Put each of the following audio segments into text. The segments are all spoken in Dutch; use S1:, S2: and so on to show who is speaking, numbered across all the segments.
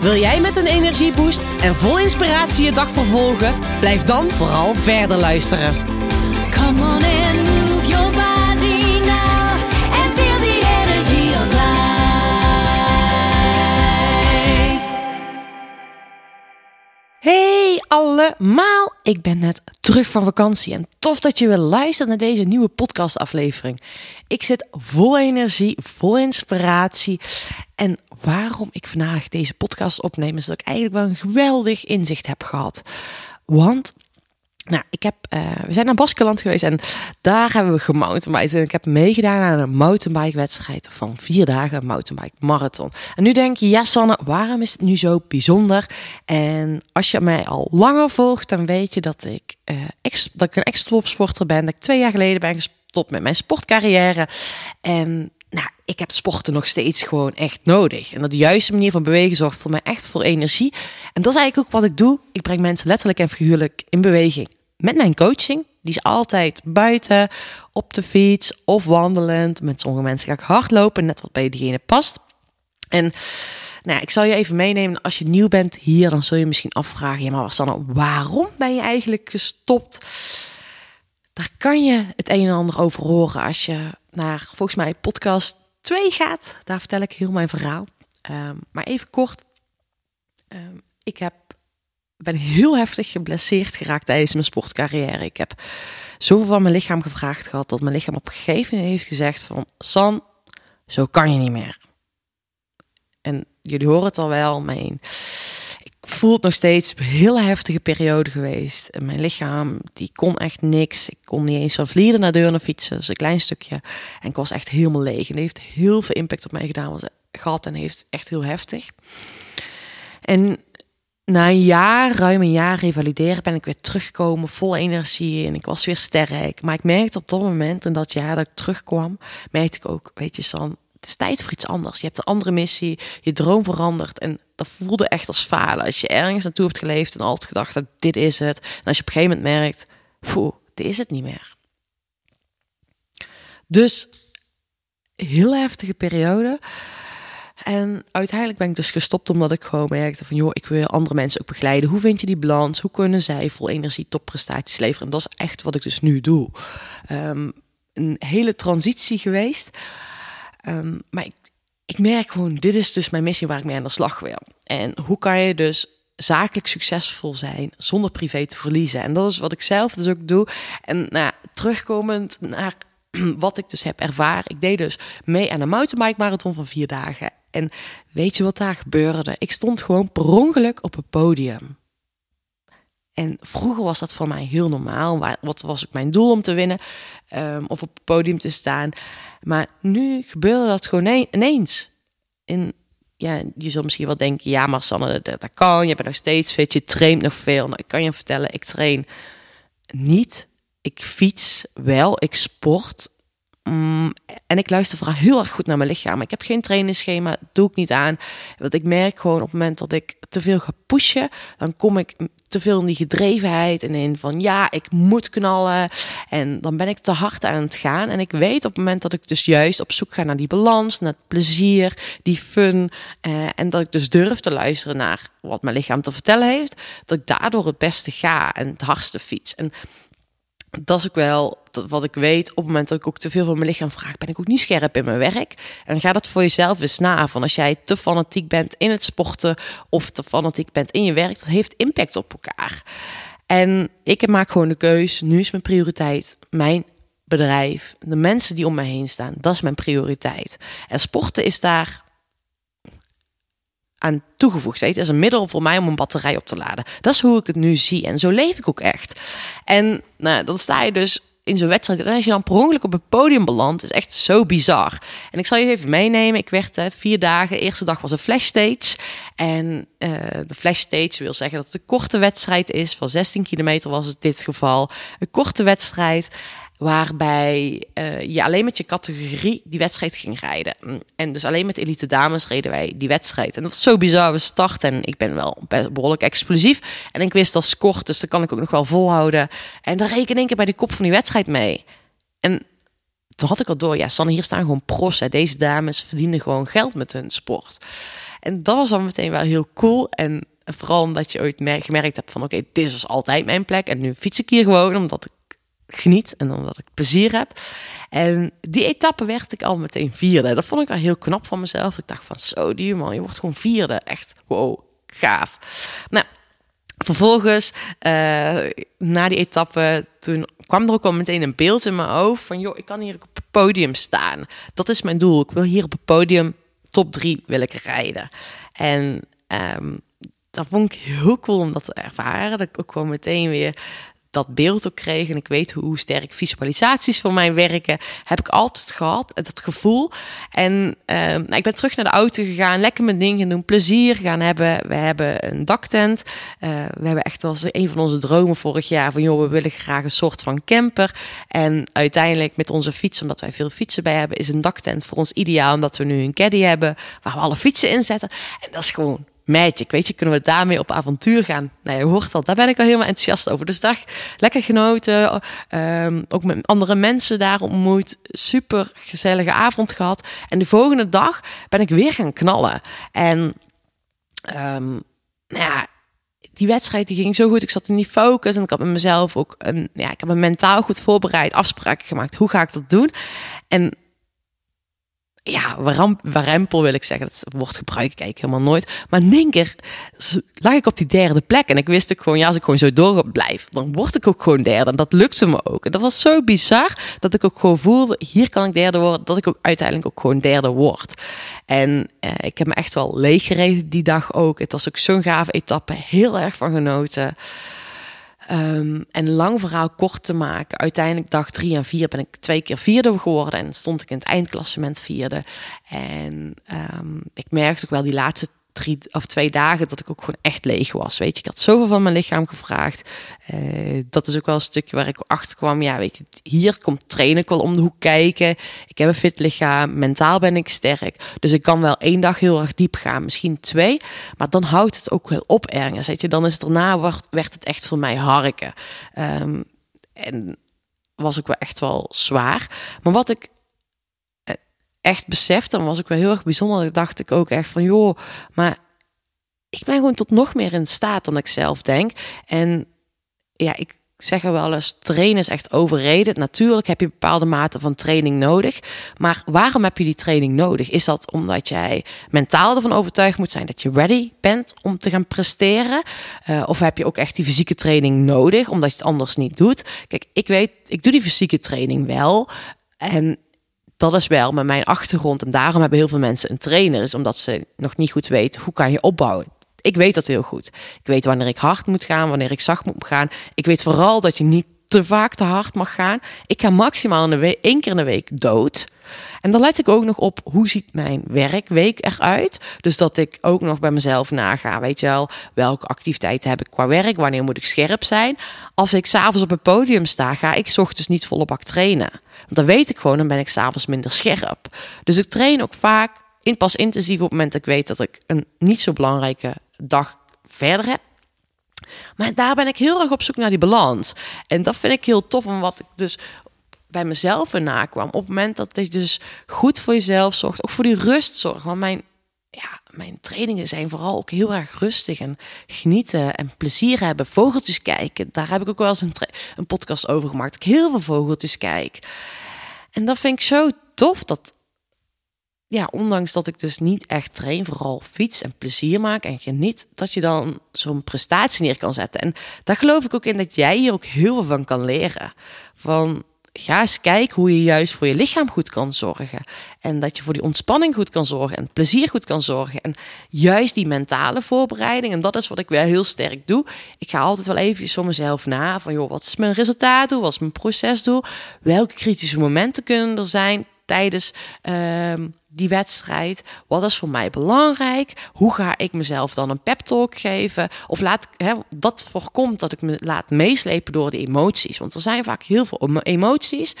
S1: Wil jij met een energieboost en vol inspiratie je dag vervolgen? Blijf dan vooral verder luisteren. Allemaal, ik ben net terug van vakantie en tof dat je weer luistert naar deze nieuwe podcastaflevering. Ik zit vol energie, vol inspiratie en waarom ik vandaag deze podcast opneem is dat ik eigenlijk wel een geweldig inzicht heb gehad. Want nou, ik heb, eh, we zijn naar Baskeland geweest en daar hebben we gemountainbiked. En ik heb meegedaan aan een mountainbike wedstrijd van vier dagen, mountainbike marathon. En nu denk je, ja Sanne, waarom is het nu zo bijzonder? En als je mij al langer volgt, dan weet je dat ik, eh, ex, dat ik een ex-topsporter ben. Dat ik twee jaar geleden ben gestopt met mijn sportcarrière. En nou, ik heb sporten nog steeds gewoon echt nodig. En dat de juiste manier van bewegen zorgt voor mij echt voor energie. En dat is eigenlijk ook wat ik doe. Ik breng mensen letterlijk en figuurlijk in beweging. Met mijn coaching, die is altijd buiten, op de fiets of wandelend. Met sommige mensen ga ik hardlopen, net wat bij diegene past. En nou ja, ik zal je even meenemen. Als je nieuw bent hier, dan zul je misschien afvragen: ja, maar Sanne, waarom ben je eigenlijk gestopt? Daar kan je het een en ander over horen als je naar volgens mij podcast 2 gaat. Daar vertel ik heel mijn verhaal. Um, maar even kort. Um, ik heb, ben heel heftig geblesseerd geraakt tijdens mijn sportcarrière. Ik heb zoveel van mijn lichaam gevraagd gehad dat mijn lichaam op een gegeven moment heeft gezegd van San, zo kan je niet meer. En jullie horen het al wel, mijn voel het nog steeds een heel heftige periode geweest. Mijn lichaam, die kon echt niks. Ik kon niet eens van Vlieren naar Deurne fietsen. Dus een klein stukje. En ik was echt helemaal leeg. En heeft heel veel impact op mij gedaan. Was gehad en heeft echt heel heftig. En na een jaar, ruim een jaar revalideren, ben ik weer teruggekomen, vol energie en ik was weer sterk. Maar ik merkte op dat moment, in dat jaar dat ik terugkwam, merkte ik ook, weet je San, het is tijd voor iets anders. Je hebt een andere missie, je droom verandert en dat voelde echt als falen. Als je ergens naartoe hebt geleefd en altijd gedacht hebt, dit is het. En als je op een gegeven moment merkt, poeh, dit is het niet meer. Dus, heel heftige periode. En uiteindelijk ben ik dus gestopt omdat ik gewoon merkte van... joh, ik wil andere mensen ook begeleiden. Hoe vind je die balans? Hoe kunnen zij vol energie topprestaties leveren? En dat is echt wat ik dus nu doe. Um, een hele transitie geweest. Um, maar ik, ik merk gewoon, dit is dus mijn missie waar ik mee aan de slag wil. En hoe kan je dus zakelijk succesvol zijn zonder privé te verliezen? En dat is wat ik zelf dus ook doe. En nou, terugkomend naar wat ik dus heb ervaren. Ik deed dus mee aan een mountainbike marathon van vier dagen. En weet je wat daar gebeurde? Ik stond gewoon per ongeluk op het podium. En vroeger was dat voor mij heel normaal. Wat was ook mijn doel om te winnen? Um, of op het podium te staan. Maar nu gebeurde dat gewoon ineens. En ja, je zult misschien wel denken: ja, maar Sanne, dat, dat kan. Je bent nog steeds fit, je traint nog veel. Nou, ik kan je vertellen: ik train niet. Ik fiets wel, ik sport. Mm, en ik luister vooral heel erg goed naar mijn lichaam. Ik heb geen trainingsschema, doe ik niet aan. Want ik merk gewoon op het moment dat ik te veel ga pushen, dan kom ik te veel in die gedrevenheid en in van ja, ik moet knallen. En dan ben ik te hard aan het gaan. En ik weet op het moment dat ik dus juist op zoek ga naar die balans, naar het plezier, die fun. Eh, en dat ik dus durf te luisteren naar wat mijn lichaam te vertellen heeft, dat ik daardoor het beste ga en het hardste fiets. En dat is ook wel wat ik weet. Op het moment dat ik ook te veel van mijn lichaam vraag, ben ik ook niet scherp in mijn werk. En ga dat voor jezelf eens na. Van als jij te fanatiek bent in het sporten of te fanatiek bent in je werk, dat heeft impact op elkaar. En ik maak gewoon de keus. Nu is mijn prioriteit mijn bedrijf, de mensen die om mij heen staan. Dat is mijn prioriteit. En sporten is daar aan toegevoegd. Het is een middel voor mij om een batterij op te laden. Dat is hoe ik het nu zie. En zo leef ik ook echt. En nou, dan sta je dus in zo'n wedstrijd. En als je dan per ongeluk op het podium belandt, is echt zo bizar. En ik zal je even meenemen. Ik werd hè, vier dagen. De eerste dag was een flash stage. En eh, de flash stage wil zeggen dat het een korte wedstrijd is. Van 16 kilometer was het dit geval. Een korte wedstrijd waarbij eh, je alleen met je categorie die wedstrijd ging rijden. En dus alleen met elite dames reden wij die wedstrijd. En dat was zo bizar. We starten en ik ben wel behoorlijk explosief. En ik wist dat is dus dat kan ik ook nog wel volhouden. En dan reken ik één keer bij de kop van die wedstrijd mee. En toen had ik al door, ja, Sanne, hier staan gewoon pros. Deze dames verdienen gewoon geld met hun sport. En dat was dan meteen wel heel cool. En vooral omdat je ooit mer- gemerkt hebt van... oké, dit is dus altijd mijn plek. En nu fiets ik hier gewoon omdat ik geniet en omdat ik plezier heb. En die etappe werd ik al meteen vierde. Dat vond ik wel heel knap van mezelf. Ik dacht van zo, die man, je wordt gewoon vierde. Echt, wow, gaaf. Nou, vervolgens, eh, na die etappe, toen kwam er ook al meteen een beeld in mijn hoofd van, joh, ik kan hier op het podium staan. Dat is mijn doel. Ik wil hier op het podium top drie wil ik rijden. En ehm, dat vond ik heel cool om dat te ervaren. Dat ik ook gewoon meteen weer dat beeld ook kreeg. En ik weet hoe, sterk visualisaties voor mij werken. Heb ik altijd gehad, dat gevoel. En ehm, nou, ik ben terug naar de auto gegaan. Lekker mijn ding gaan doen. Plezier gaan hebben. We hebben een daktent. Eh, we hebben echt als een van onze dromen vorig jaar. Van joh, we willen graag een soort van camper. En uiteindelijk met onze fiets, omdat wij veel fietsen bij hebben, is een daktent voor ons ideaal. Omdat we nu een caddy hebben waar we alle fietsen in zetten. En dat is gewoon magic. Weet je, kunnen we daarmee op avontuur gaan? Nou, je hoort al, daar ben ik al helemaal enthousiast over. Dus dag, lekker genoten. Ehm, ook met andere mensen daar ontmoet. Super gezellige avond gehad. En de volgende dag ben ik weer gaan knallen. En ehm, nou ja, die wedstrijd die ging zo goed. Ik zat in die focus en ik had met mezelf ook een, ja, ik heb me mentaal goed voorbereid, afspraken gemaakt. Hoe ga ik dat doen? En ja, warempel wil ik zeggen. Dat woord gebruik ik helemaal nooit. Maar in één keer lag ik op die derde plek. En ik wist ook gewoon, ja, als ik gewoon zo door blijf, dan word ik ook gewoon derde. En dat lukte me ook. En dat was zo bizar dat ik ook gewoon voelde, hier kan ik derde worden. Dat ik ook uiteindelijk ook gewoon derde word. En eh, ik heb me echt wel leeg gereden die dag ook. Het was ook zo'n gave etappe. Heel erg van genoten. Ehm, en lang verhaal kort te maken. Uiteindelijk dag drie en vier ben ik twee keer vierde geworden. En stond ik in het eindklassement vierde. En ehm, ik merkte ook wel die laatste drie of twee dagen dat ik ook gewoon echt leeg was. Weet je, ik had zoveel van mijn lichaam gevraagd. Eh, dat is ook wel een stukje waar ik achter kwam. Ja, weet je, hier komt trainen ik wel om de hoek kijken. Ik heb een fit lichaam. Mentaal ben ik sterk. Dus ik kan wel één dag heel erg diep gaan. Misschien twee. Maar dan houdt het ook wel op ergens. Weet je, dan is het daarna werd, het echt voor mij harken. Ehm, en was ook wel echt wel zwaar. Maar wat ik echt besefte, dan was ik wel heel erg bijzonder. Dat dacht ik ook echt van, joh, maar ik ben gewoon tot nog meer in staat dan ik zelf denk. En ja, ik zeg er wel eens, trainen is echt overreden. Natuurlijk heb je bepaalde mate van training nodig. Maar waarom heb je die training nodig? Is dat omdat jij mentaal ervan overtuigd moet zijn dat je ready bent om te gaan presteren? Uh, of heb je ook echt die fysieke training nodig, omdat je het anders niet doet? Kijk, ik weet, ik doe die fysieke training wel. En dat is wel met mijn achtergrond. En daarom hebben heel veel mensen een trainer. Is omdat ze nog niet goed weten hoe kan je opbouwen. Ik weet dat heel goed. Ik weet wanneer ik hard moet gaan, wanneer ik zacht moet gaan. Ik weet vooral dat je niet te vaak te hard mag gaan. Ik ga maximaal week, één keer in de week dood. En dan let ik ook nog op hoe ziet mijn werkweek eruit. Dus dat ik ook nog bij mezelf naga. Weet je wel, welke activiteiten heb ik qua werk? Wanneer moet ik scherp zijn? Als ik s'avonds op het podium sta, ga ik 's ochtends niet volle bak trainen. Want dan weet ik gewoon, dan ben ik s'avonds minder scherp. Dus ik train ook vaak in, pas intensief op het moment dat ik weet dat ik een niet zo belangrijke dag verder heb. Maar daar ben ik heel erg op zoek naar die balans. En dat vind ik heel tof, omdat ik dus bij mezelf in nakwam. Op het moment dat je dus goed voor jezelf zorgt, ook voor die rust zorgt. Want mijn, ja, mijn trainingen zijn vooral ook heel erg rustig en genieten en plezier hebben. Vogeltjes kijken, daar heb ik ook wel eens een, een podcast over gemaakt. Ik heel veel vogeltjes kijk. En dat vind ik zo tof dat ja, ondanks dat ik dus niet echt train, vooral fiets en plezier maak en geniet, dat je dan zo'n prestatie neer kan zetten. En daar geloof ik ook in dat jij hier ook heel veel van kan leren. Van ga eens kijken hoe je juist voor je lichaam goed kan zorgen. En dat je voor die ontspanning goed kan zorgen en plezier goed kan zorgen. En juist die mentale voorbereiding. En dat is wat ik wel heel sterk doe. Ik ga altijd wel even voor mezelf na. Van joh, wat is mijn resultaatdoel? Wat is mijn procesdoel? Welke kritische momenten kunnen er zijn tijdens ehm, die wedstrijd? Wat is voor mij belangrijk? Hoe ga ik mezelf dan een pep talk geven? Of laat hè, dat voorkomt dat ik me laat meeslepen door de emoties. Want er zijn vaak heel veel emo- emoties.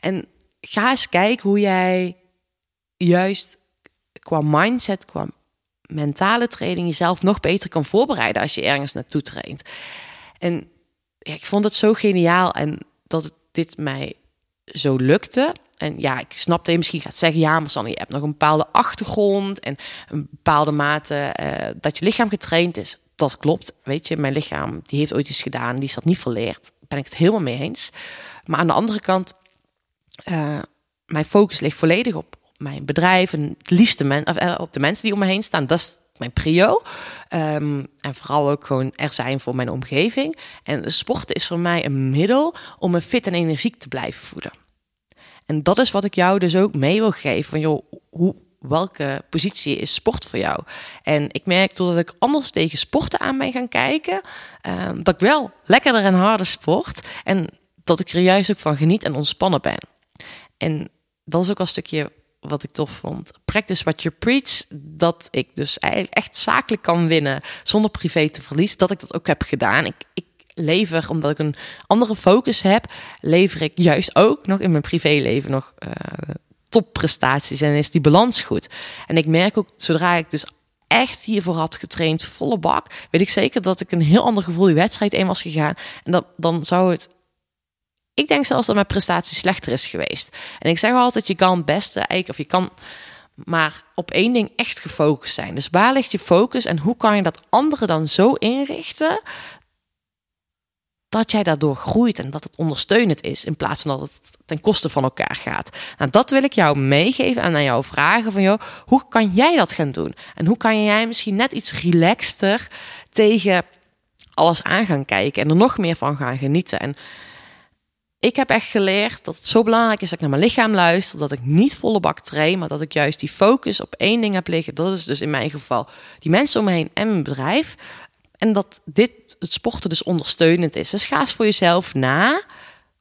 S1: En ga eens kijken hoe jij juist qua mindset, qua mentale training jezelf nog beter kan voorbereiden als je ergens naartoe traint. En ja, ik vond het zo geniaal en dat dit mij zo lukte. En ja, ik snap dat je misschien gaat zeggen, ja, maar Sanne, je hebt nog een bepaalde achtergrond en een bepaalde mate eh, dat je lichaam getraind is. Dat klopt, weet je, mijn lichaam die heeft ooit iets gedaan, die is dat niet verleerd. Daar ben ik het helemaal mee eens. Maar aan de andere kant, eh, mijn focus ligt volledig op mijn bedrijf en het liefste men, of, eh, op de mensen die om me heen staan. Dat is mijn prio. Ehm, en vooral ook gewoon er zijn voor mijn omgeving. En sporten is voor mij een middel om me fit en energiek te blijven voelen. En dat is wat ik jou dus ook mee wil geven. Van joh, hoe, welke positie is sport voor jou? En ik merk doordat ik anders tegen sporten aan ben gaan kijken, ehm, dat ik wel lekkerder en harder sport. En dat ik er juist ook van geniet en ontspannen ben. En dat is ook al een stukje wat ik tof vond. Practice what you preach. Dat ik dus echt zakelijk kan winnen zonder privé te verliezen. Dat ik dat ook heb gedaan. Ik lever, omdat ik een andere focus heb, lever ik juist ook nog in mijn privéleven nog eh, topprestaties. En is die balans goed. En ik merk ook, zodra ik dus echt hiervoor had getraind, volle bak, weet ik zeker dat ik een heel ander gevoel die wedstrijd in was gegaan. En dat, dan zou het ik denk zelfs dat mijn prestatie slechter is geweest. En ik zeg altijd, je kan het beste eigenlijk, of je kan maar op één ding echt gefocust zijn. Dus waar ligt je focus en hoe kan je dat andere dan zo inrichten dat jij daardoor groeit en dat het ondersteunend is in plaats van dat het ten koste van elkaar gaat. Nou, dat wil ik jou meegeven en aan jou vragen van joh, hoe kan jij dat gaan doen? En hoe kan jij misschien net iets relaxter tegen alles aan gaan kijken en er nog meer van gaan genieten? En ik heb echt geleerd dat het zo belangrijk is dat ik naar mijn lichaam luister. Dat ik niet volle bak train, maar dat ik juist die focus op één ding heb liggen. Dat is dus in mijn geval die mensen om me heen en mijn bedrijf. En dat dit, het sporten dus ondersteunend is. Dus ga eens voor jezelf na.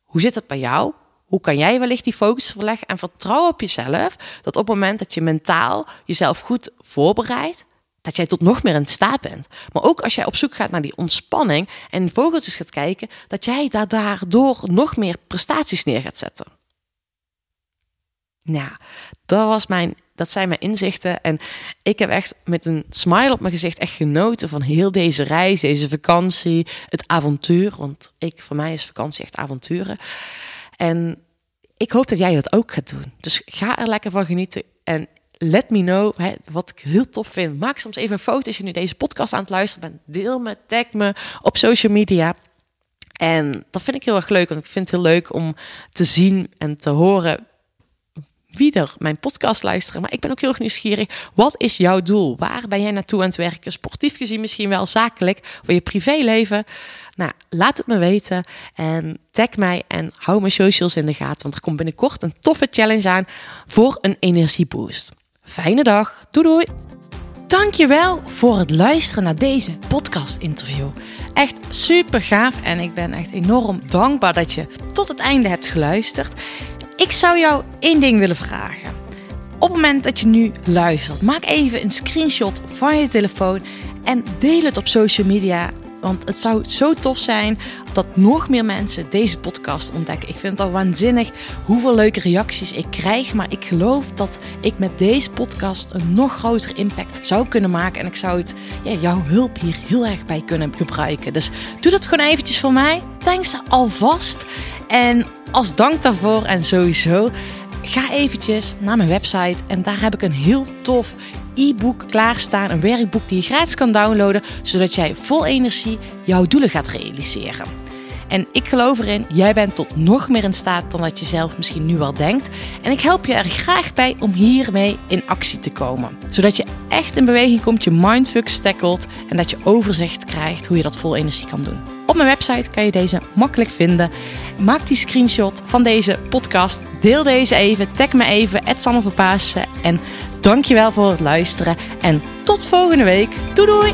S1: Hoe zit het bij jou? Hoe kan jij wellicht die focus verleggen? En vertrouw op jezelf dat op het moment dat je mentaal jezelf goed voorbereidt, dat jij tot nog meer in staat bent. Maar ook als jij op zoek gaat naar die ontspanning en vogeltjes gaat kijken, dat jij daar daardoor nog meer prestaties neer gaat zetten. Nou, dat, was mijn, dat zijn mijn inzichten. En ik heb echt met een smile op mijn gezicht echt genoten van heel deze reis, deze vakantie, het avontuur. Want ik, voor mij is vakantie echt avonturen. En ik hoop dat jij dat ook gaat doen. Dus ga er lekker van genieten. En let me know hè, wat ik heel tof vind. Maak soms even een foto als je nu deze podcast aan het luisteren bent. Deel me, tag me op social media. En dat vind ik heel erg leuk, want ik vind het heel leuk om te zien en te horen wie er mijn podcast luisteren. Maar ik ben ook heel nieuwsgierig. Wat is jouw doel? Waar ben jij naartoe aan het werken? Sportief gezien misschien wel, zakelijk, voor je privéleven. Nou, laat het me weten en tag mij en hou mijn socials in de gaten. Want er komt binnenkort een toffe challenge aan voor een energieboost. Fijne dag. Doei doei. Dankjewel voor het luisteren naar deze podcast-interview. Echt super gaaf en ik ben echt enorm dankbaar dat je tot het einde hebt geluisterd. Ik zou jou één ding willen vragen. Op het moment dat je nu luistert, maak even een screenshot van je telefoon en deel het op social media. Want het zou zo tof zijn dat nog meer mensen deze podcast ontdekken. Ik vind het al waanzinnig hoeveel leuke reacties ik krijg. Maar ik geloof dat ik met deze podcast een nog grotere impact zou kunnen maken. En ik zou het, ja, jouw hulp hier heel erg bij kunnen gebruiken. Dus doe dat gewoon eventjes voor mij. Thanks alvast. En als dank daarvoor en sowieso ga eventjes naar mijn website en daar heb ik een heel tof e-book klaarstaan, een werkboek die je gratis kan downloaden, zodat jij vol energie jouw doelen gaat realiseren. En ik geloof erin, jij bent tot nog meer in staat dan dat je zelf misschien nu al denkt. En ik help je er graag bij om hiermee in actie te komen. Zodat je echt in beweging komt, je mindfuck tackelt en dat je overzicht krijgt hoe je dat vol energie kan doen. Op mijn website kan je deze makkelijk vinden. Maak die screenshot van deze podcast. Deel deze even. Tag me even. Sanne Verpaassen. En dankjewel voor het luisteren. En tot volgende week. Doei doei!